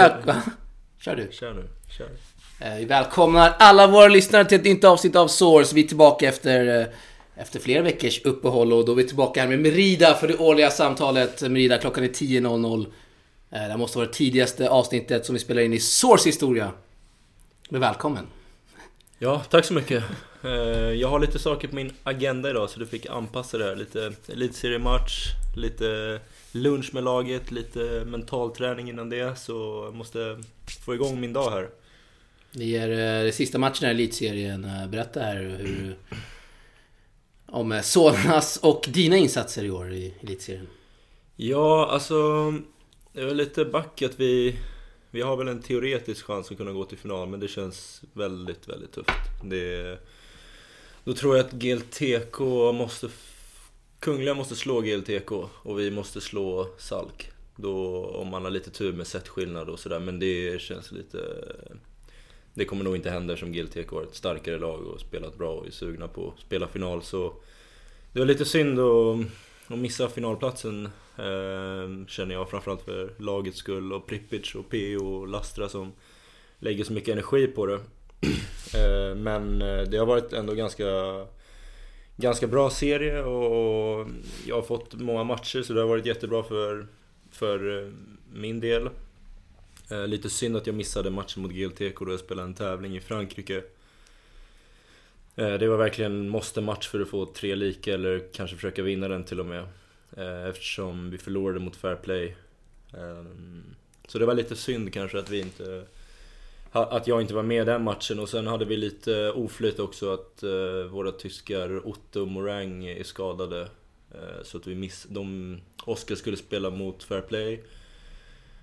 det är bra. Så vi väl... Kör du. Kör nu, kör. Eh, Vi välkomnar alla våra lyssnare till ett nytt avsnitt av Source. Vi är tillbaka efter, eh, efter flera veckors uppehåll och då är vi tillbaka här med Merida för det årliga samtalet. Merida, klockan är 10.00. Eh, Det här måste vara det tidigaste avsnittet som vi spelar in i Source historia. Men välkommen. Ja, tack så mycket. Jag har lite saker på min agenda idag så du fick anpassa det här. Lite elitseriematch, lite lunch med laget, lite mentalträning innan det. Så jag måste få igång min dag här. Det är eh, det sista matchen i elitserien. Eh, Berätta här hur... Om eh, Solnas och dina insatser i år i elitserien. Ja, alltså... Det är lite back att vi... Vi har väl en teoretisk chans att kunna gå till final, men det känns väldigt, väldigt tufft. Det, då tror jag att GLTK måste... Kungliga måste slå GLTK och vi måste slå Salk. Då, om man har lite tur med setskillnad och sådär, men det känns lite... Det kommer nog inte hända som GLTK har ett starkare lag och spelat bra och är sugna på att spela final, så... Det var lite synd att, att missa finalplatsen eh, Känner jag framförallt för lagets skull och Pripic och PO och Lastra som lägger så mycket energi på det. Eh, Men eh, det har varit ändå ganska Ganska bra serie och jag har fått många matcher så det har varit jättebra för, för eh, min del eh, Lite synd att jag missade matchen mot GLTK då jag spelade en tävling i Frankrike eh, Det var verkligen måste-match för att få tre lika eller kanske försöka vinna den till och med. Eftersom vi förlorade mot Fair Play. Ehm, så det var lite synd kanske att vi inte... Att jag inte var med i den matchen och sen hade vi lite oflyt också att eh, våra tyskar Otto och Morang är skadade. Eh, Så att vi miss... De... Oskar skulle spela mot Fair Play.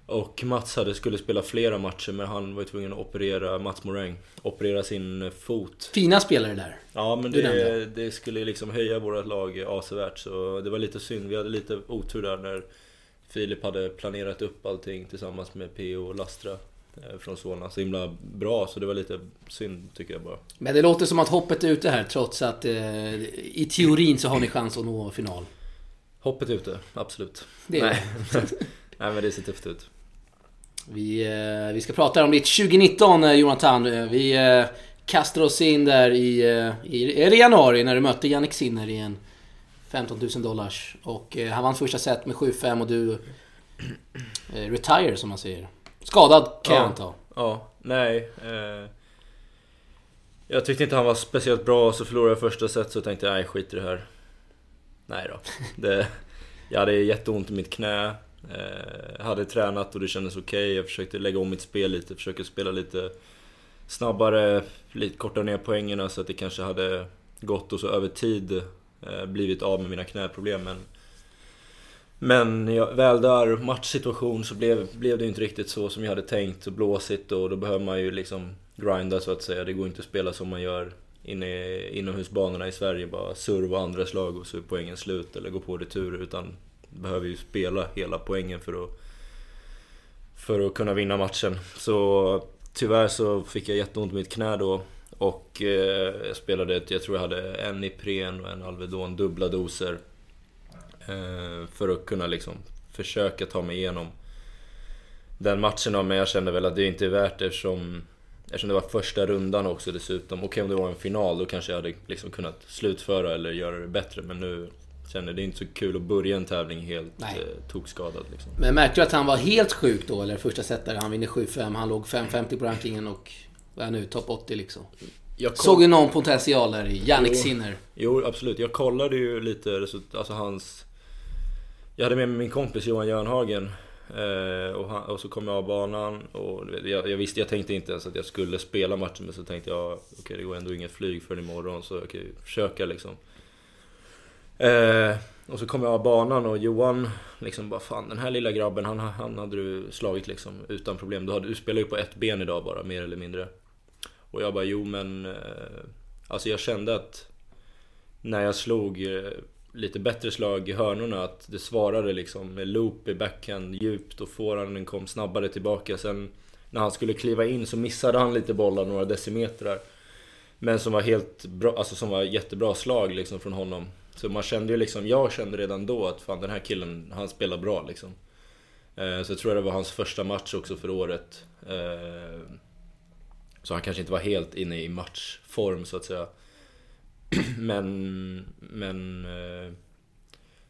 Och Mats hade, skulle spela flera matcher men han var ju tvungen att operera, Mats Morang, operera sin fot. Fina spelare där. Ja men det, det skulle liksom höja vårt lag avsevärt så det var lite synd. Vi hade lite otur där när Filip hade planerat upp allting tillsammans med PO och Lastra eh, från Solna. Så himla bra så det var lite synd tycker jag bara. Men det låter som att hoppet är ute här trots att eh, i teorin så har ni chans att nå final. Hoppet ute, absolut. Det är Nej. Nej men det ser tufft ut. Vi, eh, vi ska prata om ditt 2019 eh, Jonathan. Eh, Vi eh, kastar oss in där i, eh, i, är det januari när du mötte Jannik Sinner i en 15 000 dollars. Och eh, han vann första set med 7-5 och du eh, retire som man säger. Skadad kan jag Ja. anta. Ja, nej. Eh, jag tyckte inte han var speciellt bra, så förlorade jag första set så tänkte jag nej skit i det här. Nej då. Det, jag hade jätteont i mitt knä. Eh, hade tränat och det kändes okej. Jag försökte lägga om mitt spel lite, försöka spela lite snabbare, lite korta ner poängerna så att det kanske hade gått och så över tid eh, blivit av med mina knäproblem. Men, men jag, väl där, matchsituation, så blev, blev det inte riktigt så som jag hade tänkt blåsigt och då behöver man ju liksom grinda så att säga. Det går inte att spela som man gör inne i inomhusbanorna i Sverige, bara serva andra slag och så är poängen slut eller gå på returer utan behöver ju spela hela poängen för att för att kunna vinna matchen. Så tyvärr så fick jag jätteont i mitt knä då och eh, jag spelade, jag tror jag hade en Ipren och en Alvedon, dubbla doser. Eh, för att kunna liksom försöka ta mig igenom den matchen då, men jag kände väl att det inte är värt det eftersom Eftersom det var första rundan också dessutom. Okej om det var en final då kanske jag hade liksom kunnat slutföra eller göra det bättre men nu känner jag det är inte så kul att börja en tävling helt Nej. eh, tokskadad liksom. Men märkte du att han var helt sjuk då? Eller första set där han vinner 7-5. Han låg 5-50 på rankingen och vad är nu? Topp 80 liksom. Jag Såg du någon potential där i Jannik. Sinner? Jo, absolut. Jag kollade ju lite alltså hans... Jag hade med mig min kompis Johan Jörnhagen eh, och, han, och så kom jag av banan och jag, jag visste, jag tänkte inte ens att jag skulle spela matchen men så tänkte jag okej det går ändå inget flyg förrän imorgon så jag kan ju försöka liksom. Eh, och så kom jag av banan och Johan liksom bara fan den här lilla grabben han, han hade du slagit liksom utan problem. Du, hade, du spelar ju på ett ben idag bara mer eller mindre. Och jag bara jo men... Eh, alltså jag kände att när jag slog eh, lite bättre slag i hörnorna att det svarade liksom med loop i backhand djupt och forehanden kom snabbare tillbaka. Sen när han skulle kliva in så missade han lite bollar några decimetrar. Men som var helt bra, alltså som var jättebra slag liksom från honom. Så man kände ju liksom, jag kände redan då att fan den här killen, han spelar bra liksom. Eh, så jag tror det var hans första match också för året. Eh, så han kanske inte var helt inne i matchform så att säga. Men, men eh,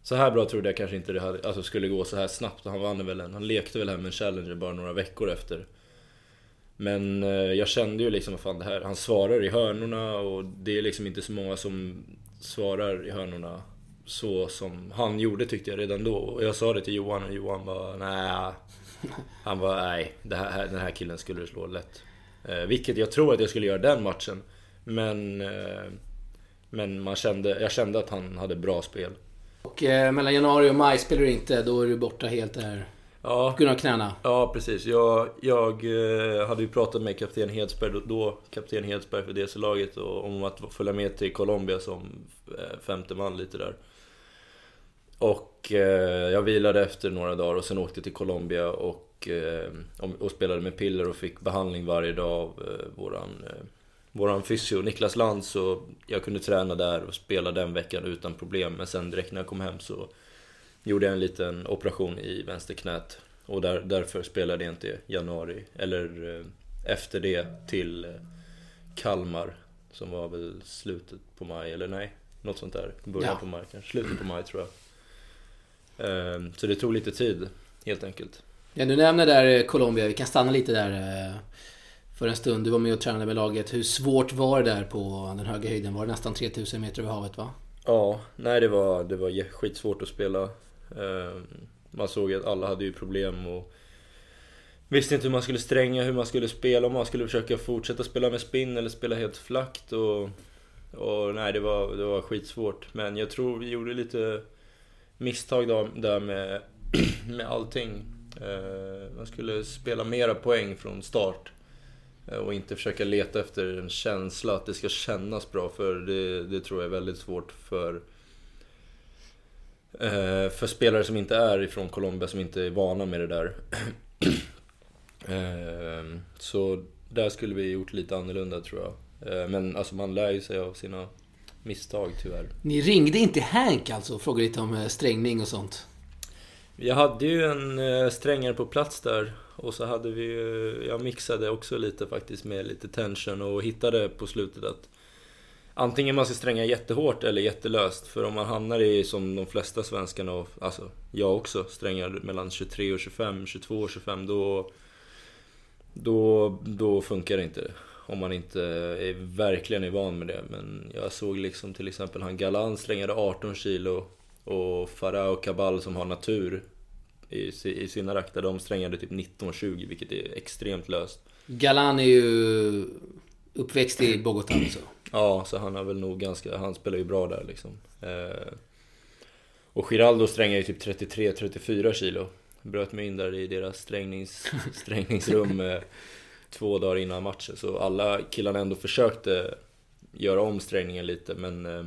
så här bra trodde jag kanske inte det hade, alltså skulle gå så här snabbt. Han vann väl en, han lekte väl här med en Challenger bara några veckor efter. Men eh, jag kände ju liksom, vad fan det här, han svarar i hörnorna och det är liksom inte så många som svarar i hörnorna så som han gjorde tyckte jag redan då. Och jag sa det till Johan och Johan var nej. Han var nej, det här, den här killen skulle du slå lätt. Eh, vilket jag tror att jag skulle göra den matchen. Men, eh, men man kände, jag kände att han hade bra spel. Och eh, mellan januari och maj spelar du inte, då är du borta helt där. Ja, På grund av knäna. ja precis. Jag, jag eh, hade ju pratat med kapten Hedsberg, då, kapten Hedsberg för DC-laget, om att följa med till Colombia som eh, femte man lite där. Och eh, jag vilade efter några dagar och sen åkte till Colombia och, eh, och- och spelade med piller och fick behandling varje dag av eh, våran, eh, våran fysio Niklas Lantz. Så jag kunde träna där och spela den veckan utan problem. Men sen direkt när jag kom hem så gjorde jag en liten operation i vänsterknät. Och där, därför spelade jag inte januari, eller eh, efter det till eh, Kalmar. Som var väl slutet på maj, eller nej, något sånt där. Början Ja. på maj kanske, slutet på maj tror jag. Ehm, Så det tog lite tid, helt enkelt. Ja, du nämner där eh, Colombia, vi kan stanna lite där för en stund. Du var med och tränade med laget. Hur svårt var det där på den höga höjden? Var det nästan 3000 meter över havet va? Ja, nej det var, det var skitsvårt att spela. Ehm, man såg att alla hade ju problem och visste inte hur man skulle stränga, hur man skulle spela, om man skulle försöka fortsätta spela med spinn eller spela helt flackt och, och nej det var, det var skitsvårt. Men jag tror vi gjorde lite misstag då, där med, med allting. Ehm, man skulle spela mera poäng från start. Eh, Och inte försöka leta efter en känsla, att det ska kännas bra. För det, det tror jag är väldigt svårt för eh, för spelare som inte är ifrån Colombia, som inte är vana med det där. Eh, Så där skulle vi gjort lite annorlunda tror jag. Men alltså man lär ju sig av sina misstag tyvärr. Ni ringde inte Hank alltså och frågade lite om strängning och sånt? Jag hade ju en strängare på plats där och så hade vi ju, jag mixade också lite faktiskt med lite tension och hittade på slutet att antingen man ska stränga jättehårt eller jättelöst. För om man hamnar i, som de flesta svenskarna, och alltså jag också, strängar mellan 23 och 25, 22 och 25 då, då, då funkar det inte. Om man inte är, verkligen är van med det. Men jag såg liksom till exempel han Galan strängade 18 kilo och Farah och Kabal som har natur i, si- i sina raktar, de strängade typ 19-20 vilket är extremt löst. Galan är ju uppväxt i Bogotá alltså. Ja, så han har väl nog ganska, han spelar ju bra där liksom. Eh, och Giraldo strängar ju typ 33-34 kilo. Bröt mig in där i deras strängnings, strängningsrum eh, två dagar innan matchen. Så alla killarna ändå försökte göra om strängningen lite men eh,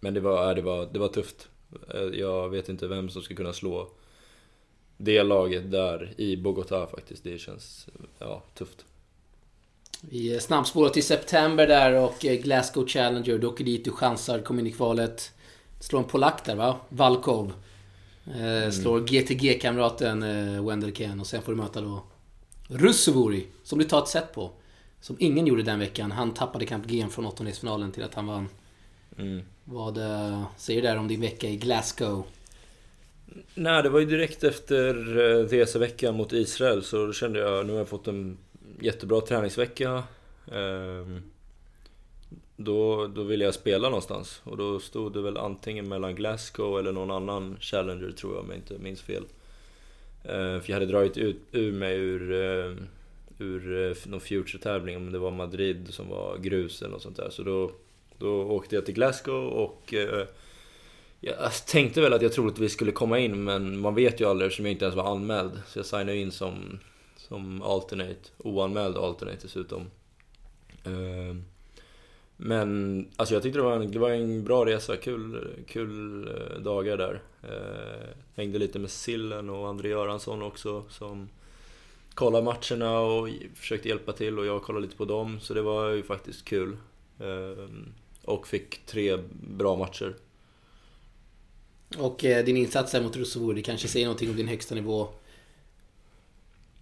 Men det var, ja, det var, det var tufft. Jag vet inte vem som ska kunna slå det laget där i Bogotá faktiskt. Det känns ja, tufft. Vi snabbspårar till september där och eh, Glasgow Challenger. Du åker dit, du chansar, kommer in i kvalet. Slår en polack där va? Valkov. Eh, slår GTG-kamraten eh, Wendell Ken och sen får du möta då Russovori, som du tar ett set på. Som ingen gjorde den veckan. Han tappade kamp GM från åttondelsfinalen till att han vann. Mm. Vad eh, säger du där om din vecka i Glasgow? Nej, det var ju direkt efter eh, reseveckan mot Israel så då kände jag nu har jag fått en jättebra träningsvecka. Ehm, då, då ville jag spela någonstans och då stod det väl antingen mellan Glasgow eller någon annan Challenger tror jag om jag inte minns fel. Ehm, för jag hade dragit ut ur mig ur, eh, ur eh, någon Future-tävling, om det var Madrid som var grus eller något sånt där. Så då, då åkte jag till Glasgow och jag tänkte väl att jag troligtvis skulle komma in men man vet ju aldrig eftersom jag inte ens var anmäld. Så jag signade in som, som alternate, oanmäld alternate dessutom. Ehm, men alltså jag tyckte det var en, det var en bra resa, kul, kul eh, dagar där. Eh, hängde lite med Sillen och André Göransson också som kollade matcherna och försökte hjälpa till och jag kollade lite på dem. Så det var ju faktiskt kul. Ehm, och fick tre bra matcher. Och eh, din insats här mot Russovori, det kanske säger någonting om din högsta nivå.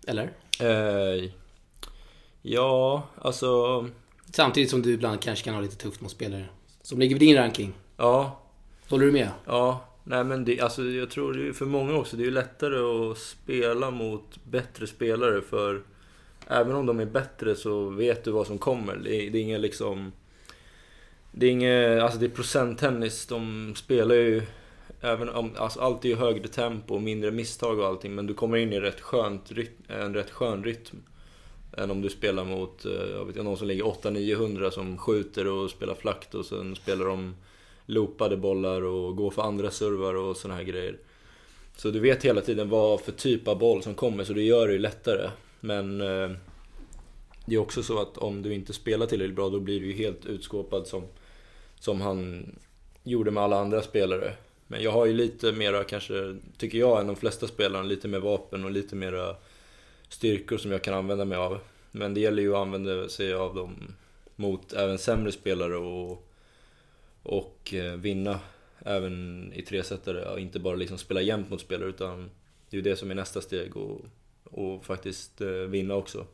Eller? Eh, ja, alltså... Samtidigt som du ibland kanske kan ha lite tufft mot spelare. Som ligger på din ranking. Ja, Håller du med? ja. Nej men det, alltså jag tror det är för många också, det är ju lättare att spela mot bättre spelare för även om de är bättre så vet du vad som kommer. Det är, det är inget liksom... Det är inget, alltså det är procenttennis, de spelar ju Även om, alltså allt är ju högre tempo och mindre misstag och allting men du kommer in i rätt skönt, en rätt skön rytm. Än om du spelar mot, eh, jag vet inte, någon som ligger 800-900 som skjuter och spelar flakt och sen spelar de loopade bollar och går för andra servar och såna här grejer. Så du vet hela tiden vad för typ av boll som kommer så det gör det ju lättare. Men eh, det är också så att om du inte spelar tillräckligt bra då blir du ju helt utskåpad som, som han gjorde med alla andra spelare. Men jag har ju lite mera, kanske, tycker jag, än de flesta spelarna, lite mer vapen och lite mera styrkor som jag kan använda mig av. Men det gäller ju att använda sig av dem mot även sämre spelare och, och eh, vinna även i tresetare. Ja, inte bara liksom spela jämnt mot spelare utan det är ju det som är nästa steg och, och faktiskt eh, vinna också.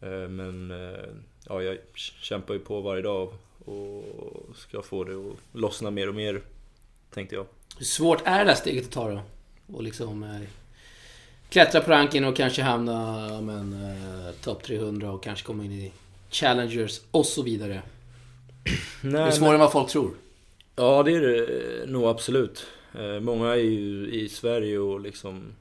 Eh, men ja, jag kämpar ju på varje dag och ska få det att lossna mer och mer, tänkte jag. Hur svårt är det här steget att ta då? Och liksom eh, klättra på ranken och kanske hamna ja, men, eh, topp 300 och kanske komma in i Challengers och så vidare. Det är Nej, svårare än vad folk tror. Ja, det är det nog absolut. Eh, Många är ju i Sverige och liksom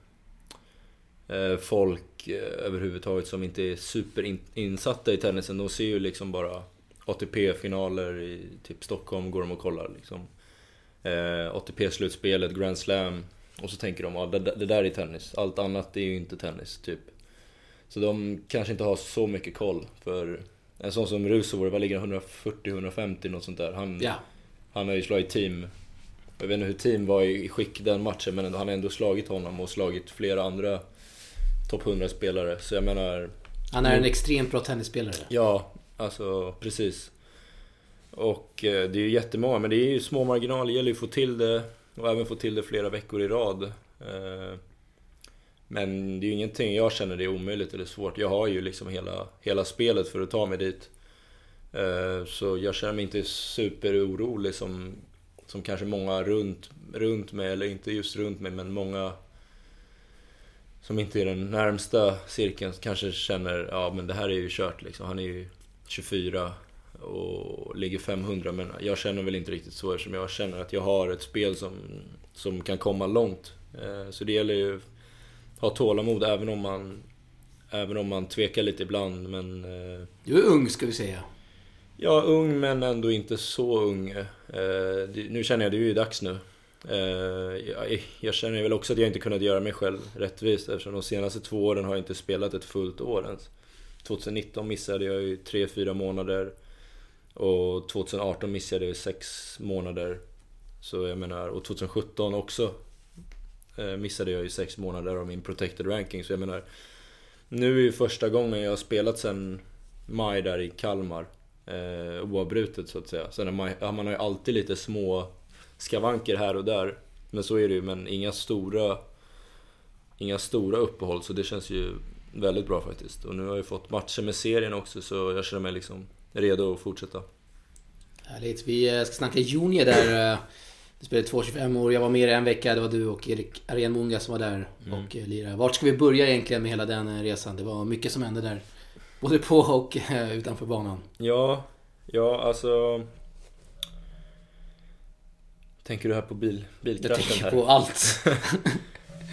eh, folk eh, överhuvudtaget som inte är superinsatta i tennisen. De ser ju liksom bara ATP-finaler i typ Stockholm, går de och kollar liksom. Eh, ATP-slutspelet, Grand Slam. Och så tänker de, ja det, det där är tennis. Allt annat är ju inte tennis, typ. Så de kanske inte har så mycket koll. För en sån som Rusovo, vad ligger han? 140-150 något sånt där. Han, Ja. han har ju slagit team. Jag vet inte hur team var i skick den matchen men han har ändå slagit honom och slagit flera andra topp 100 spelare. Så jag menar, Han är en extremt bra tennisspelare. ja, alltså precis. Och eh, det är ju jättemånga, men det är ju små marginaler. Det gäller ju att få till det och även få till det flera veckor i rad. Eh, men det är ju ingenting jag känner det är omöjligt eller svårt. Jag har ju liksom hela, hela spelet för att ta mig dit. Eh, så jag känner mig inte superorolig som, som kanske många runt, runt mig, eller inte just runt mig, men många som inte är den närmsta cirkeln kanske känner ja men det här är ju kört liksom. Han är ju 24 och ligger 500 men jag känner väl inte riktigt så eftersom jag känner att jag har ett spel som, som kan komma långt. Eh, Så det gäller ju att ha tålamod även om man Även om man tvekar lite ibland men eh, Du är ung ska vi säga. Ja, ung men ändå inte så ung. Eh, Nu känner jag, det är ju dags nu. Jag, känner väl också att jag inte kunnat göra mig själv rättvist eftersom de senaste två åren har jag inte spelat ett fullt år ens. 2019 missade jag ju 3-4 månader. Och 2018 missade jag sex månader. Så jag menar, och 2017 också eh, missade jag ju sex månader av min protected ranking. Så jag menar, nu är ju första gången jag har spelat sen maj där i Kalmar. Eh, oavbrutet så att säga. Sen är man, ja, man har ju alltid lite små skavanker här och där. Men så är det ju, men inga stora Inga stora uppehåll så det känns ju väldigt bra faktiskt. Och nu har jag ju fått matcher med serien också så jag känner mig liksom redo att fortsätta. Härligt. Vi eh, ska snacka junior där. eh, Du spelade 2,25 år. Jag var med i en vecka. Det var du och Erik Arenmunga som var där och eh, lirade. Vart ska vi börja egentligen med hela den eh, resan? Det var mycket som hände där. Både på och eh, utanför banan. Ja, ja alltså... Tänker du här på bil, Jag bilkraschen tänker här? på allt.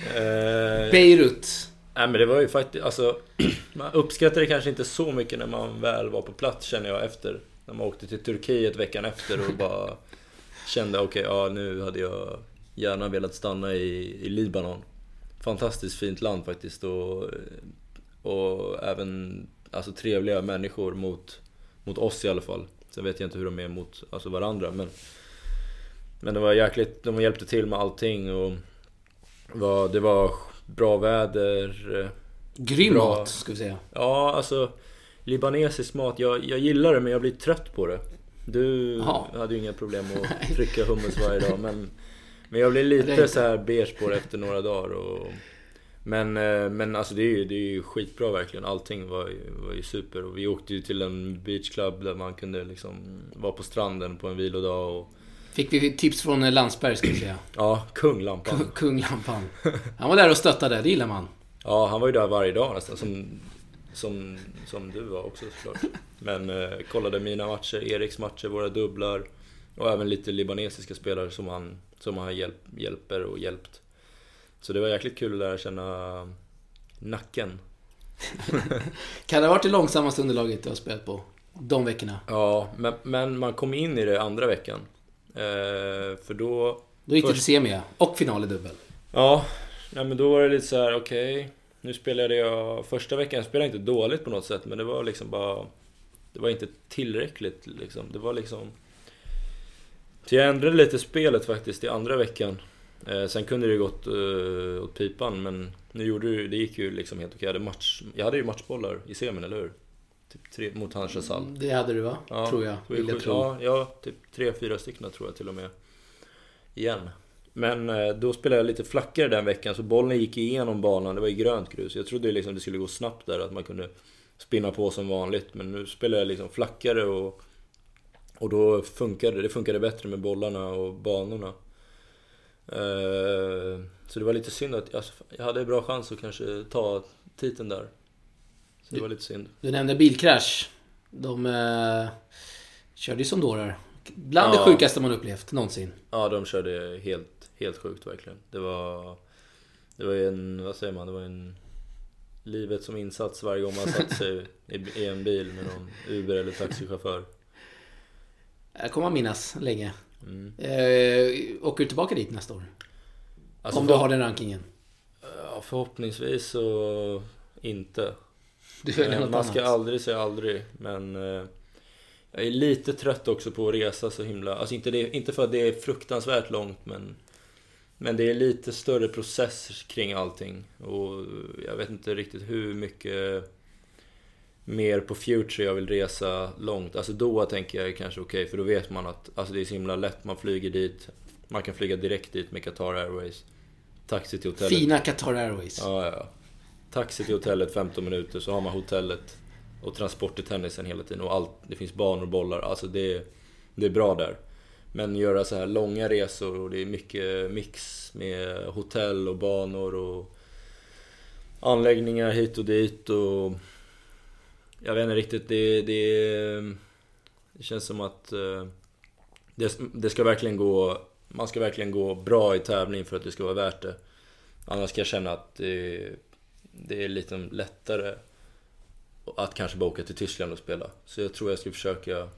Eh, Beirut. Nej men det var ju faktiskt, alltså Man uppskattar det kanske inte så mycket när man väl var på plats känner jag efter När man åkte till Turkiet veckan efter och bara Kände okej, ja nu hade jag gärna velat stanna i, i Libanon. Fantastiskt fint land faktiskt och, och även alltså, trevliga människor mot, mot oss i alla fall. Sen vet jag inte hur de är mot alltså, varandra men Men det var jäkligt, de hjälpte till med allting och var, Det var bra väder eh, Grym Bra. mat, ska vi säga. Ja, alltså libanesisk mat, jag, jag gillar det men jag blir trött på det. Du Jaha. hade ju inga problem att trycka hummus varje dag men, men jag blir lite så här beige på det efter några dagar och, Men, eh, men alltså det är, ju, det är ju skitbra verkligen. Allting var, ju- var ju super. Och vi åkte ju till en beachclub där man kunde liksom vara på stranden på en vilodag. Och, Fick vi tips från eh, Landsberg ska vi säga. ja, kung Lampan. Kung- Kung Lampan. Han var där och stöttade, det gillar man. Ja, han var ju där varje dag nästan. Som, som, som du var också såklart. Men eh, kollade mina matcher, Eriks matcher, våra dubblar. Och även lite libanesiska spelare som han, som han hjälp, hjälper och hjälpt. Så det var jäkligt kul att lära känna nacken. Kan det ha varit det långsammaste underlaget du har spelat på? De veckorna? Ja, men, men man kom in i det andra veckan. Eh, för då... Då gick det Först- till semi ja. Och final i dubbel. Ja, nej, men då var det lite så här: okej. nu spelade jag... Första veckan spelade jag inte dåligt på något sätt, men det var liksom bara... Det var inte tillräckligt liksom. Det var liksom... Så jag ändrade lite spelet faktiskt i andra veckan. Eh, sen kunde det ju gått uh, åt pipan, men nu gjorde det, det gick ju liksom helt okej. Jag hade, match, jag hade ju matchbollar i semin, eller hur? Typ tre, mot Hans Chazal. Det hade du va? Ja, tror jag. Vill jag tro. Ja, ja, typ tre, fyra stycken tror jag till och med. Igen. Men eh, då spelade jag lite flackare den veckan så bollen gick igenom banan, det var ju grönt grus. Jag trodde liksom det skulle gå snabbt där, att man kunde spinna på som vanligt. Men nu spelar jag liksom flackare och, och då funkade det funkade bättre med bollarna och banorna. Eh, så det var lite synd att alltså, jag hade bra chans att kanske ta titeln där. Så det var lite synd. Du nämnde bilkrasch. De eh, körde ju som dårar. Bland Ja. det sjukaste man upplevt någonsin. Ja, de körde helt, helt sjukt verkligen. Det var... Det var ju en, vad säger man, det var en... Livet som insats varje gång man satt sig i, en bil med någon Uber eller taxichaufför. Det kommer man minnas länge. Mm. Eh, åker du tillbaka dit nästa år? Alltså, Om du har den rankingen? Förhoppningsvis så inte. Något man ska annat. aldrig säga aldrig, men... eh, Jag är lite trött också på att resa så himla... Alltså inte, det, inte för att det är fruktansvärt långt, men... Men det är lite större process kring allting. Och jag vet inte riktigt hur mycket mer på future jag vill resa långt. Alltså Doha tänker jag kanske okej, för då vet man att alltså det är så himla lätt. Man flyger dit, man kan flyga direkt dit med Qatar Airways. Taxi till hotellet. Fina Qatar Airways. Ja, ja. Taxi till hotellet 15 minuter, så har man hotellet och transport till tennisen hela tiden och allt. Det finns banor och bollar, alltså det, det är bra där. Men göra så här långa resor och det är mycket mix med hotell och banor och anläggningar hit och dit och... Jag vet inte riktigt, det, det, det känns som att eh, det, det ska verkligen gå... Man ska verkligen gå bra i tävling för att det ska vara värt det. Annars ska jag känna att det, det är lite lättare att kanske bara åka till Tyskland och spela. Så jag tror jag ska försöka...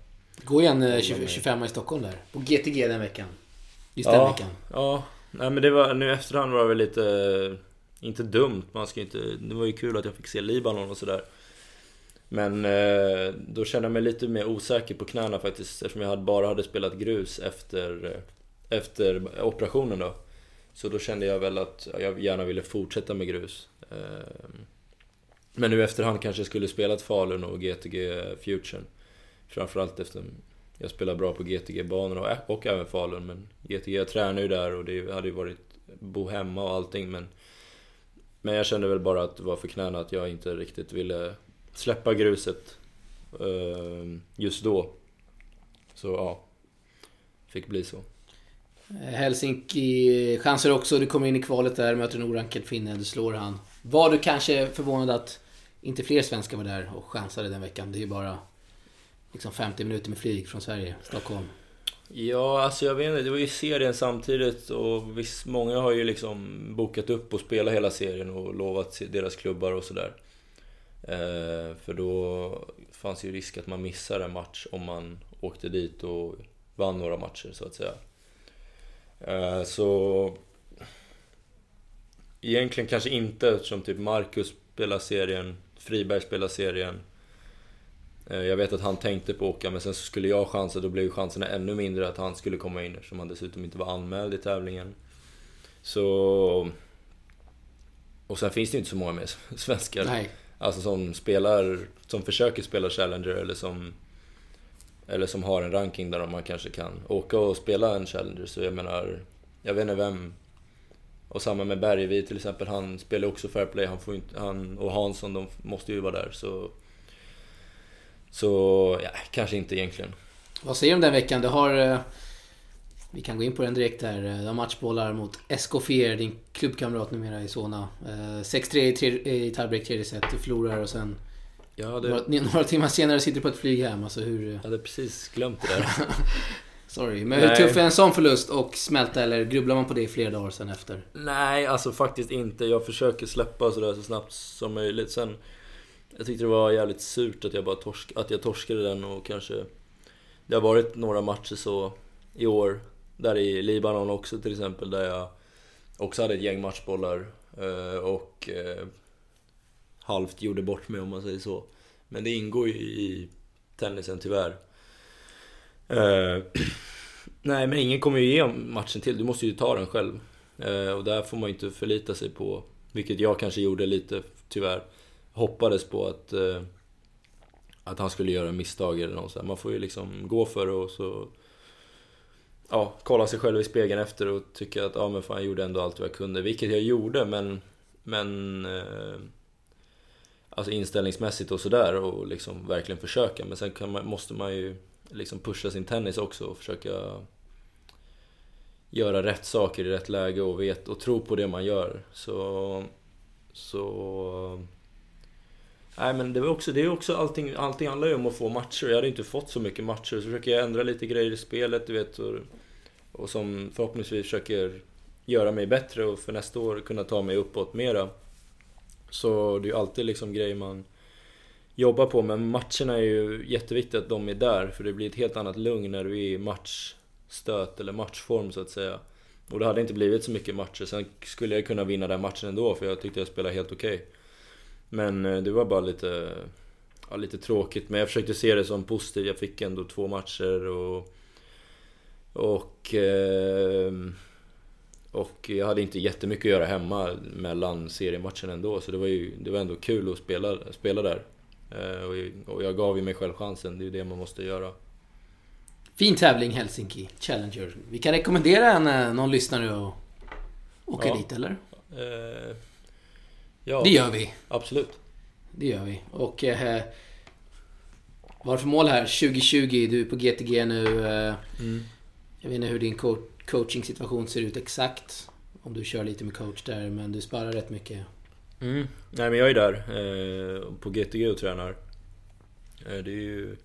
Gå igen eh, 20, 25 i Stockholm där. På GTG den veckan. Just den Ja. veckan. Ja, nej men det var, nu efterhand var det väl lite... Inte dumt, man ska inte... Det var ju kul att jag fick se Libanon och sådär. Men eh, då kände jag mig lite mer osäker på knäna faktiskt eftersom jag bara hade spelat grus efter, eh, efter operationen då. Så då kände jag väl att jag gärna ville fortsätta med grus. Ehm, men nu i efterhand kanske jag skulle spelat Falun och GTG Future. Framförallt eftersom jag spelar bra på GTG-banor och, och även Falun. Men GTG, jag tränar ju där och det hade ju varit bo hemma och allting men Men jag kände väl bara att det var för knäna att jag inte riktigt ville släppa gruset ehm, just då. Så ja, fick bli så. Helsinki chanser också. Du kommer in i kvalet där, möter en orankad finne, du slår han. Var du kanske förvånad att inte fler svenskar var där och chansade den veckan? Det är ju bara liksom 50 minuter med flyg från Sverige, Stockholm. Ja, alltså jag vet inte, det var ju serien samtidigt och visst, många har ju liksom bokat upp och spelat hela serien och lovat deras klubbar och sådär. Eh, för då fanns ju risk att man missar en match om man åkte dit och vann några matcher så att säga. Eh, så egentligen kanske inte eftersom typ Marcus spelar serien, Friberg spelar serien. Eh, Jag vet att han tänkte på att åka men sen så skulle jag chansa, då blev ju chanserna ännu mindre att han skulle komma in eftersom han dessutom inte var anmäld i tävlingen. Så... Och sen finns det ju inte så många mer svenskar. Nej. Alltså som spelar, som försöker spela Challenger eller som... Eller som har en ranking där man kanske kan åka och spela en Challenger. Så jag menar, jag vet inte vem... Och samma med Bergevi till exempel, han spelar också fair play, han, får inte, han och Hansson de måste ju vara där. Så, så ja, kanske inte egentligen. Vad säger du om den veckan? Du har... Eh, vi kan gå in på den direkt här. Du har matchbollar mot Escoffier, din klubbkamrat numera i Solna. Eh, 6-3 i tiebreak tredje set, du förlorar och sen... Ja, det... några, några timmar senare sitter du på ett flyg hem. Alltså hur... Jag hade precis glömt det där. Sorry, men hur tuff är en sån förlust och smälta eller grubblar man på det i flera dagar sen efter? Nej, alltså faktiskt inte. Jag försöker släppa sådär så snabbt som möjligt. Sen, jag tyckte det var jävligt surt att jag bara torsk, att jag torskade den och kanske... Det har varit några matcher så i år, där i Libanon också till exempel, där jag också hade ett gäng matchbollar eh, och eh, halvt gjorde bort mig om man säger så. Men det ingår ju i tennisen tyvärr. Eh, nej, men ingen kommer ju ge matchen till. Du måste ju ta den själv. Eh, och där får man ju inte förlita sig på, vilket jag kanske gjorde lite, tyvärr. Hoppades på att, eh, att han skulle göra misstag eller något sånt. Man får ju liksom gå för det och så... Ja, kolla sig själv i spegeln efter och tycka att ja men fan jag gjorde ändå allt vad jag kunde. Vilket jag gjorde men... Men... Eh, Alltså inställningsmässigt och sådär och liksom verkligen försöka. Men sen man, måste man ju liksom pusha sin tennis också och försöka göra rätt saker i rätt läge och, vet, och tro på det man gör. Så... Så... Nej men det, var också, det är också allting, allting handlar ju om att få matcher. Jag hade inte fått så mycket matcher. Så försöker jag ändra lite grejer i spelet, du vet. Och, och som förhoppningsvis försöker göra mig bättre och för nästa år kunna ta mig uppåt mera. Så det är ju alltid liksom grejer man jobbar på. Men matcherna är ju jätteviktigt att de är där. För det blir ett helt annat lugn när du är i matchstöt eller matchform så att säga. Och det hade inte blivit så mycket matcher. Sen skulle jag kunna vinna den matchen ändå för jag tyckte jag spelade helt okej. Okay. Men eh, det var bara lite, ja, lite tråkigt. Men jag försökte se det som positivt. Jag fick ändå två matcher och... Och... Eh, och jag hade inte jättemycket att göra hemma mellan seriematchen ändå. Så det var ju det var ändå kul att spela, spela där. Eh, och jag gav ju mig själv chansen, det är ju det man måste göra. Fin tävling Helsinki Challenger. Vi kan rekommendera en, eh, någon lyssnare att åka ja. dit, eller? Eh, ja, det gör vi. Absolut. Det gör vi. Och... Eh, vad för mål här? 2020, du är på GTG nu. Eh, mm. Jag vet inte hur din co coaching-situation ser ut exakt. Om du kör lite med coach där, men du sparar rätt mycket. Mm. Nej men jag är där eh, på GTG och tränar. Eh, det är ju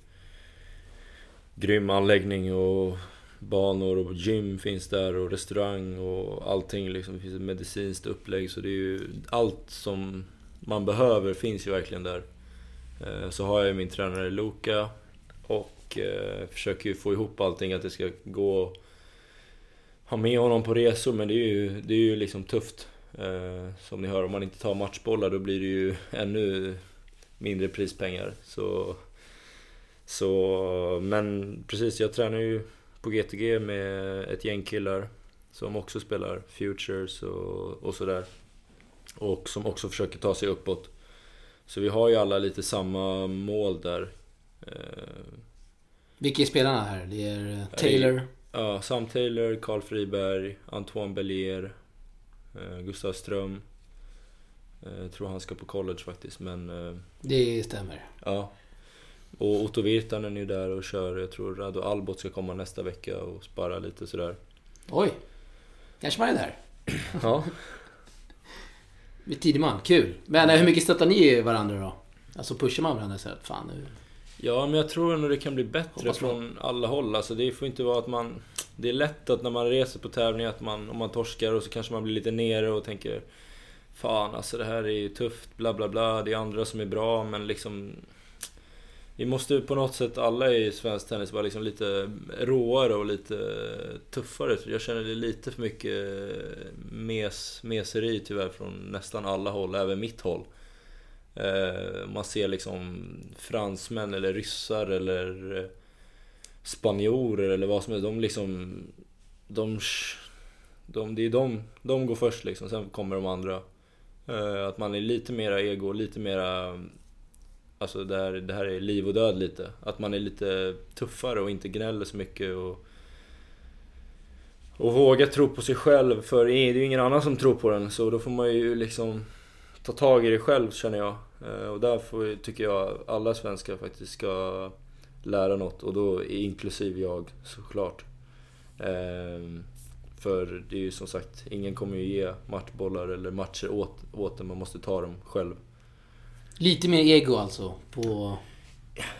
grym anläggning och banor och gym finns där och restaurang och allting liksom. Det finns ett medicinskt upplägg så det är ju allt som man behöver finns ju verkligen där. Eh, så har jag min tränare Luka och eh, försöker ju få ihop allting att det ska gå ha med honom på resor men det är ju, det är ju liksom tufft. Eh, som ni hör, om man inte tar matchbollar då blir det ju ännu mindre prispengar. Så, så, men precis, jag tränar ju på GTG med ett gäng killar som också spelar Futures och, och sådär. Och som också försöker ta sig uppåt. Så vi har ju alla lite samma mål där. Eh, Vilka är spelarna här? Det är eh, Taylor? Ja, Sam Taylor, Carl Friberg, Antoine Bellier, Eh, Gustav Ström. Eh, tror han ska på college faktiskt men... Eh, det stämmer. Ja. Och Otto Virtanen är ju där och kör. Jag tror Rado Albot ska komma nästa vecka och spara lite sådär. Oj! Kanske man är där. ja. Tidig man, kul. Men hur mycket stöttar ni varandra då? Alltså pushar man varandra så att fan nu... Ja, men jag tror ändå det kan bli bättre från alla håll. Alltså det får inte vara att man... Det är lätt att när man reser på tävlingar att man, om man torskar och så kanske man blir lite nere och tänker Fan alltså det här är ju tufft, bla bla bla, det är andra som är bra men liksom Vi måste på något sätt alla i svensk tennis vara liksom lite råare och lite tuffare. Jag känner det lite för mycket mes, meseri tyvärr från nästan alla håll, även mitt håll. Eh, man ser liksom fransmän eller ryssar eller eh, spanjorer eller vad som helst. De liksom... De, de, det är de, de går först liksom, sen kommer de andra. Eh, att man är lite mera ego, lite mera... Alltså det här, det här är liv och död lite. Att man är lite tuffare och inte gnäller så mycket och... och våga tro på sig själv för det är ju ingen annan som tror på den så då får man ju liksom ta tag i det själv känner jag. Eh, och därför tycker jag alla svenskar faktiskt ska lära något och då inklusive jag såklart. Ehm, för det är ju som sagt, ingen kommer ju ge matchbollar eller matcher åt, åt en, man måste ta dem själv. Lite mer ego alltså på...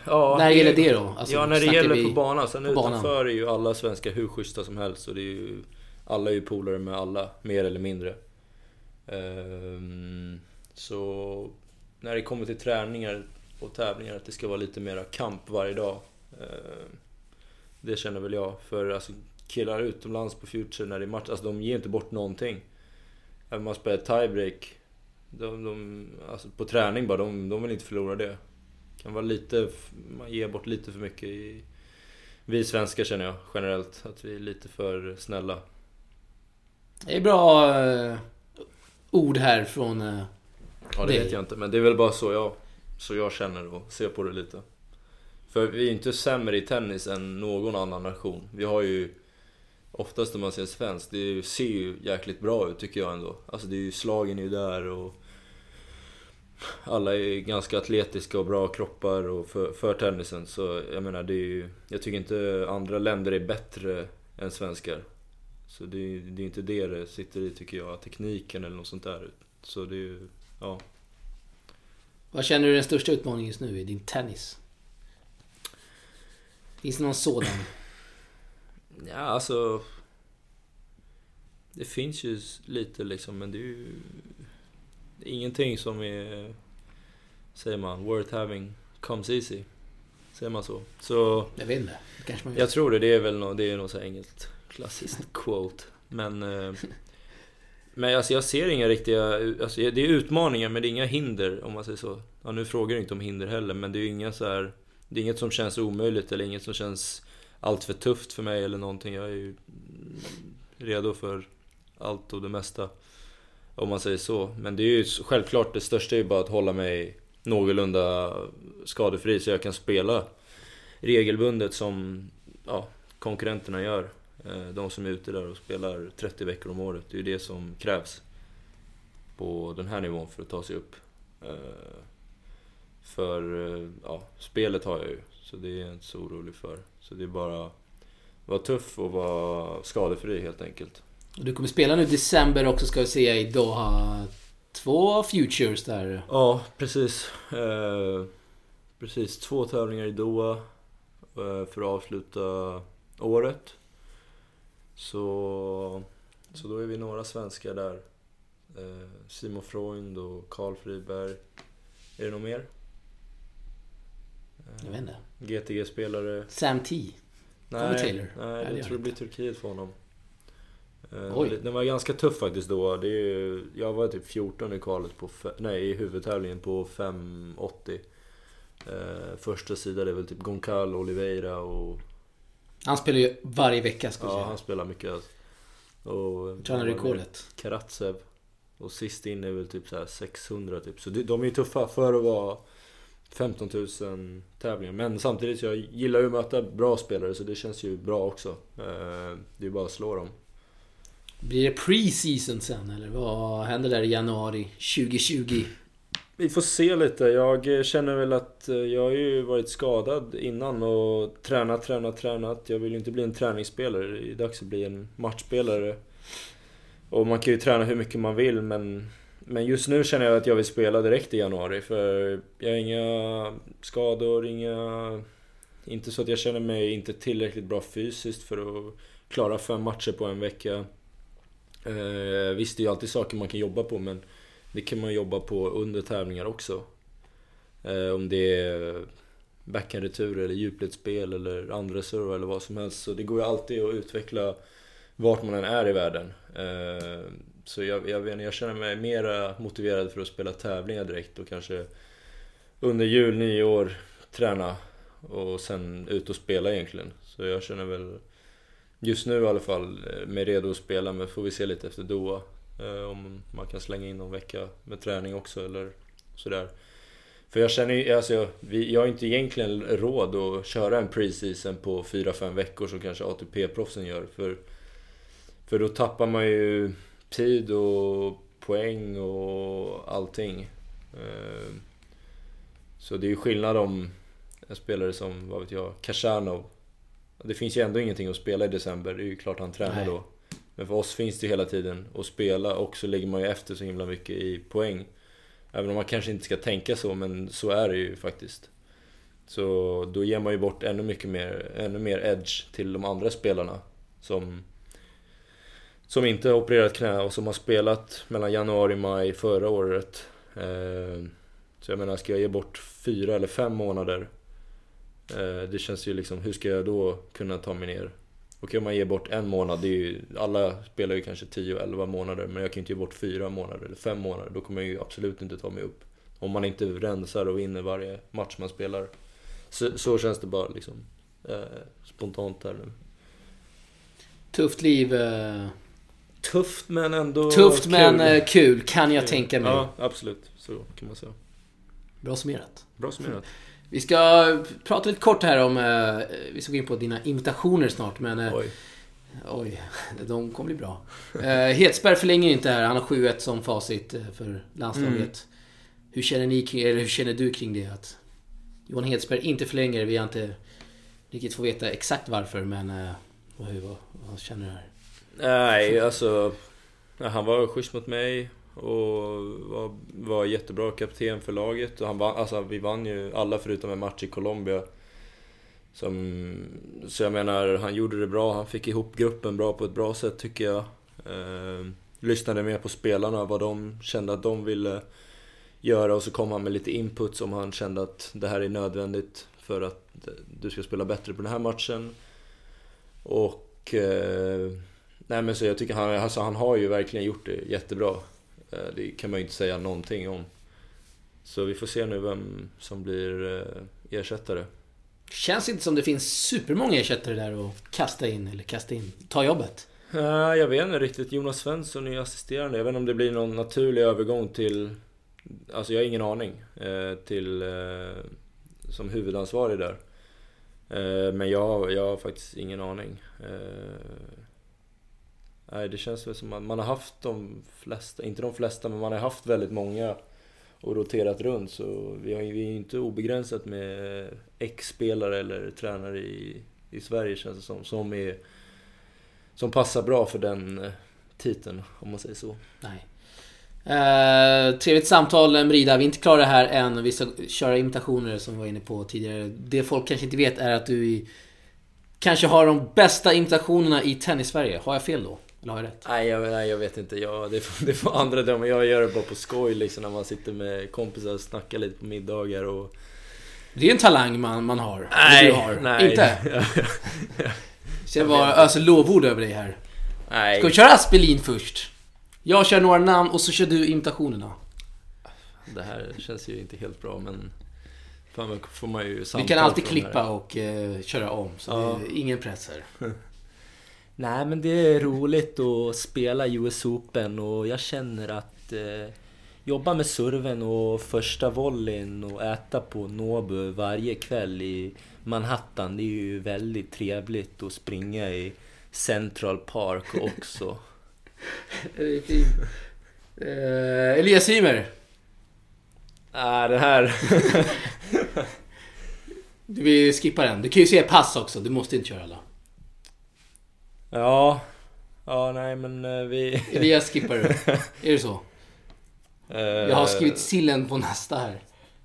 Ja, när det gäller det då? Alltså, ja, när det gäller vi på banan. Sen på banan? utanför är ju alla svenskar hur schyssta som helst och det är ju... Alla är ju polare med alla, mer eller mindre. Ehm, så när det kommer till träningar och tävlingar, att det ska vara lite mera kamp varje dag. Eh, det känner väl jag. För alltså, killar utomlands på Future när det är match, alltså de ger inte bort någonting. Även om man spelar tiebreak, de, de, alltså på träning bara, de, de vill inte förlora det. Kan vara lite, man ger bort lite för mycket i... Vi svenskar känner jag generellt, att vi är lite för snälla. Det är bra eh, ord här från... Eh, Ja, det Det- vet jag inte, men det är väl bara så jag, så jag känner och ser på det lite. För vi är inte sämre i tennis än någon annan nation. Vi har ju Oftast när man ser svenskt, det ser ju jäkligt bra ut tycker jag ändå. Alltså det är ju, slagen är ju där och alla är ganska atletiska och bra kroppar och för, för tennisen. Så jag menar, det är ju, Jag tycker inte andra länder är bättre än svenskar. Så det är, det är inte det det sitter i tycker jag, tekniken eller något sånt där. Så det är ju, ja. Vad känner du är den största utmaningen just nu i din tennis? Finns det någon sådan? Ja, alltså... Det finns ju lite liksom, men det är ju... Det är ingenting som är... Säger man, worth having comes easy. Säger man så? Så Jag vet inte. Kanske man jag tror det, det är väl något, det är något så engelskt klassiskt quote. Men... Men alltså jag ser inga riktiga... Alltså det är utmaningar men det är inga hinder om man säger så. Ja, nu frågar du inte om hinder heller men det är ju inga så här... Det är inget som känns omöjligt eller inget som känns allt för tufft för mig eller någonting. Jag är ju redo för allt och det mesta. Om man säger så. Men det är ju självklart det största är ju bara att hålla mig någorlunda skadefri så jag kan spela regelbundet som ja, konkurrenterna gör. Eh, De som är ute där och spelar 30 veckor om året. Det är ju det som krävs på den här nivån för att ta sig upp. Eh, För eh, ja, spelet har jag ju, så det är jag inte så orolig för. Så det är bara vara tuff och vara skadefri helt enkelt. Och du kommer spela nu i december också ska vi se i Doha. Två futures där. Ja, precis. Eh, precis, två tävlingar i Doha eh, för att avsluta året. Så, så då är vi några svenskar där. Eh, Simon Freund och Karl Friberg. Är det något mer? Jag vet inte. GTG-spelare. Sam T. Kommer Taylor? Nej, Nej, det jag tror det blir Turkiet för honom. Eh. Den var ganska tuff faktiskt då. Det är, jag var typ 14 i kvalet på, nej i huvudtävlingen på 5,80. Eh, första sidan är väl typ Goncal, Oliveira och... Han spelar ju varje vecka ska vi Ja, säga. han spelar mycket. alltså. Och... Jag han har rekordet. Karatsev. Och sist in är väl typ så här 600 typ. Så det- de är ju tuffa för att vara 15 000 tävlingar. Men samtidigt, jag gillar ju att möta bra spelare så det känns ju bra också. Eh, Det är bara att slå dem. Blir det pre-season sen eller vad händer där i januari 2020? Vi får se lite. Jag eh, känner väl att eh, jag har ju varit skadad innan och tränat, tränat, tränat. Jag vill ju inte bli en träningsspelare. Det är dags att bli en matchspelare. Och man kan ju träna hur mycket man vill men men just nu känner jag att jag vill spela direkt i januari för jag har inga skador, inga... Inte så att jag känner mig inte tillräckligt bra fysiskt för att klara fem matcher på en vecka. Eh, visst, det är ju alltid saker man kan jobba på men det kan man jobba på under tävlingar också. Eh, om det är backhandretur eller djupledsspel eller andra server eller vad som helst. Så det går ju alltid att utveckla vart man än är i världen. Eh, så jag, jag, vet, jag känner mig mer motiverad för att spela tävlingar direkt och kanske under jul, nyår träna och sen ut och spela egentligen. Så jag känner väl just nu i alla fall eh, mig redo att spela men får vi se lite efter Doha. Eh, om man kan slänga in någon vecka med träning också eller sådär. För jag känner ju, alltså jag, vi, jag har inte egentligen råd att köra en preseason på 4-5 veckor som kanske ATP-proffsen gör. För För då tappar man ju tid och poäng och allting. Eh, så det är ju skillnad om en spelare som, vad vet jag, Kashanov. Det finns ju ändå ingenting att spela i december, det är ju klart han tränar Nej. då. Men för oss finns det hela tiden att spela och så ligger man ju efter så himla mycket i poäng. Även om man kanske inte ska tänka så, men så är det ju faktiskt. Så då ger man ju bort ännu mycket mer, ännu mer edge till de andra spelarna. Som, som inte har opererat knä och som har spelat mellan januari och maj förra året. Eh, så jag menar, ska jag ge bort fyra eller fem månader? Eh, det känns ju liksom, hur ska jag då kunna ta mig ner? Okej om man ger bort en månad, det är ju, alla spelar ju kanske 10-11 månader men jag kan ju inte ge bort fyra månader eller fem månader. Då kommer jag ju absolut inte ta mig upp. Om man inte rensar och vinner varje match man spelar. Så, så känns det bara liksom eh, spontant här nu. Tufft liv. eh, Tufft men ändå Tufft kul. men eh, kul kan jag tänka mig. Ja, absolut. Så kan man säga. Bra summerat. Bra summerat. Vi ska prata lite kort här om... eh, Vi ska gå in på dina imitationer snart men... eh, Oj. Oj, de kommer bli bra. Uh, Hedsberg förlänger inte här. Han har 7-1 som facit eh, för landslaget. Mm. Hur känner ni kring, eller hur känner du kring det? Att Johan Hedsberg inte förlänger. Vi har inte riktigt fått veta exakt varför men... eh, vad, vad, vad känner du här? Nej, alltså... Han var schysst mot mig och var, var jättebra kapten för laget. Och han vann, alltså, vi vann ju alla förutom en match i Colombia. Som, så jag menar, han gjorde det bra. Han fick ihop gruppen bra på ett bra sätt tycker jag. Eh, lyssnade mer på spelarna, vad de kände att de ville göra och så kom han med lite input som han kände att det här är nödvändigt för att du ska spela bättre på den här matchen. Och... Eh, nej men så jag tycker han, alltså han har ju verkligen gjort det jättebra. Eh, det kan man ju inte säga någonting om. Så vi får se nu vem som blir eh, ersättare. Känns inte som det finns supermånga ersättare där att kasta in, eller kasta in, ta jobbet. Eh, jag vet inte riktigt. Jonas Svensson är assisterande. Jag vet inte om det blir någon naturlig övergång till... Alltså jag har ingen aning. Till... Som huvudansvarig där. Men jag, jag har faktiskt ingen aning. Nej, det känns väl som att man har haft de flesta, inte de flesta, men man har haft väldigt många och roterat runt. Så vi, har, vi är ju inte obegränsat med ex-spelare eller tränare i, i Sverige känns det som. Som är som passar bra för den eh, titeln, om man säger så. Nej. Eh, trevligt samtal Mrida. Vi är inte klara här än. Vi ska köra imitationer som vi var inne på tidigare. Det folk kanske inte vet är att du kanske har de bästa imitationerna i tennis-Sverige. Har jag fel då? Eller har jag rätt? Nej, jag, nej, jag vet inte. Jag, det, får, det får andra döma. Jag gör det bara på skoj liksom när man sitter med kompisar och snackar lite på middagar och... Det är en talang man, man har. Du har. Inte? Så jag var öser lovord över dig här. nej. Ska vi köra Aspelin först? Jag kör några namn och så kör du imitationerna. Det här känns ju inte helt bra men... Fan, får man ju Vi kan alltid klippa och eh, köra om. Så Ja. det är ingen press här. Nej men det är roligt att spela US Open och jag känner att eh, jobba med serven och första volleyn och äta på Nobu varje kväll i Manhattan. Det är ju väldigt trevligt att springa i Central Park också. Det är fint. Eh, Elias Ymer. Nej, det här... Du vill skippa den. Du kan ju säga pass också. Du måste inte köra alla. Ja... Ja, nej men eh, vi... Elias skippar du. Är det så? Jag har skrivit sillen på nästa här.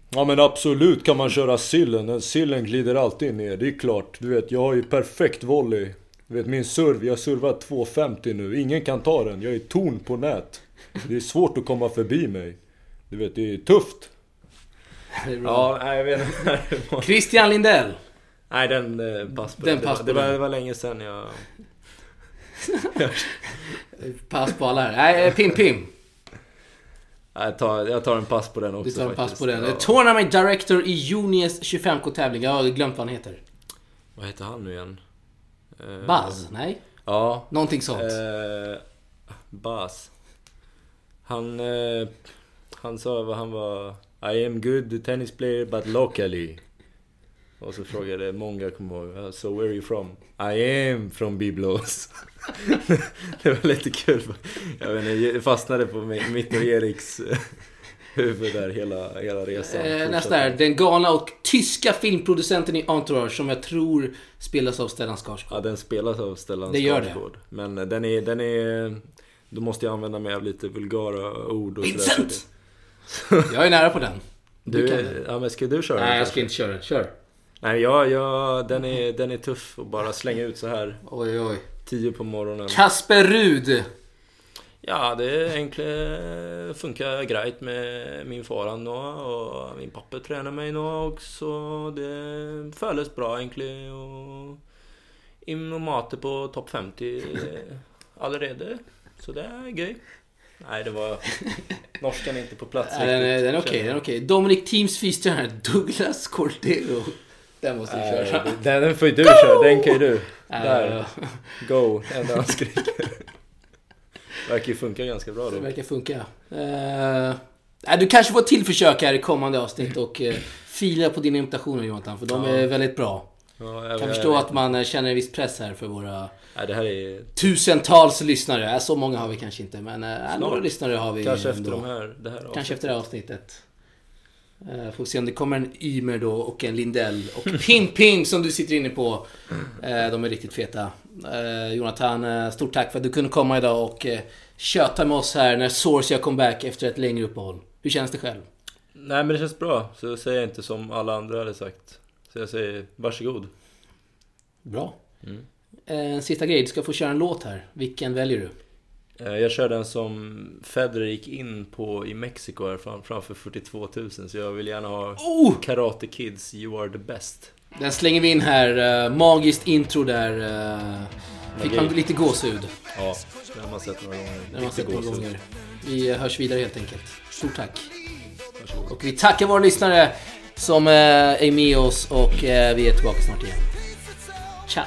Ja men absolut kan man köra sillen. Sillen glider alltid ner, det är klart. Du vet, jag har ju perfekt volley. Du vet min serv, jag servar 2,50 nu. Ingen kan ta den. Jag är torn på nät. Det är svårt att komma förbi mig. Du vet, det är tufft. Det är. Ja, jag vet. Christian Lindell. Nej den eh, pass på Den. Det, pass var, på det, var, det var länge sedan jag... Pass på alla här. Nej, Pim Pim. Jag, tar, jag tar en pass på den också Du tar en pass faktiskt. på den. Ja. Tournament Director i Juniors 25K-tävling. Jag har glömt vad han heter. Vad heter han nu igen? Eh, Buzz? Nej? Ja. Någonting sånt. Eh, Bas. Han, eh, han sa vad han var... I am good tennis player but locally. Och så frågade många, kommer ihåg, So where are you from? I am from Biblos. det var lite kul. Jag vet inte, jag fastnade på mi- mitt och Eriks eh, huvud där hela, hela resan. Eh, nästa är den galna och tyska filmproducenten i Entourage som jag tror spelas av Stellan Skarsgård. Ja, den spelas av Stellan Det gör det. Skarsgård. Men eh, den är, den är... Då måste jag använda mig av lite vulgara ord och. Vincent! Jag är nära på den. Du, kan är- ja men ska du köra? Nej, den jag ska inte köra. Kör. Nej, jag, jag, den, är, den är tuff att bara slänga ut så här Oj, oj. 10 på morgonen. Kasper Rud. Ja, det egentligen funkar grejt med min far nå och min pappa tränar mig nå också. Det føles bra egentligen och in och på topp 50 allerede. Så det är gøy. Nej, det var... Norskan är inte på plats Ja, den är, riktigt, den är okej, känner den är jag. okej. Dominic Teams fystränare Douglas Cordero. Den måste Nej, köra. Den, den får ju du köra, den kan ju du. Äh, Där, go, enda han skriker. Verkar ju funka ganska bra Det då. verkar funka. Uh, du kanske får ett till försök här i kommande avsnitt och uh, fila på dina imitationer Jonathan, för de Ja. är väldigt bra. Ja, jag, kan jag förstå att man eh, känner en viss press här för våra det här är tusentals lyssnare. Äh, Så många har vi kanske inte, men Snart. några lyssnare har vi kanske ändå. efter de här, det här Kanske efter det här avsnittet. Uh, får se om det kommer en Ymer då och en Lindell. Och Pim Pim som du sitter inne på. Eh, de är riktigt feta. Eh, Jonathan, eh, stort tack för att du kunde komma idag och köta med oss här när Source gör comeback efter ett längre uppehåll. Hur känns det själv? Nej men det känns bra, så säger jag inte som alla andra hade sagt. Så jag säger varsågod. Bra. Mm. Eh, En sista grej, du ska få köra en låt här. Vilken väljer du? Eh, Jag kör den som Federer gick in på i Mexiko här fram, framför 42 000 så jag vill gärna ha Oh! Karate Kids You Are The Best. Den slänger vi in här. eh, magiskt intro där. Uh, fick man lite gåshud. Ja, den har man sett några gånger. Den har man sett några gånger. Vi eh, hörs vidare helt enkelt. Stort tack. Varsågod. Och vi tackar våra lyssnare som eh, är med oss och eh, vi är tillbaka snart igen. Ciao!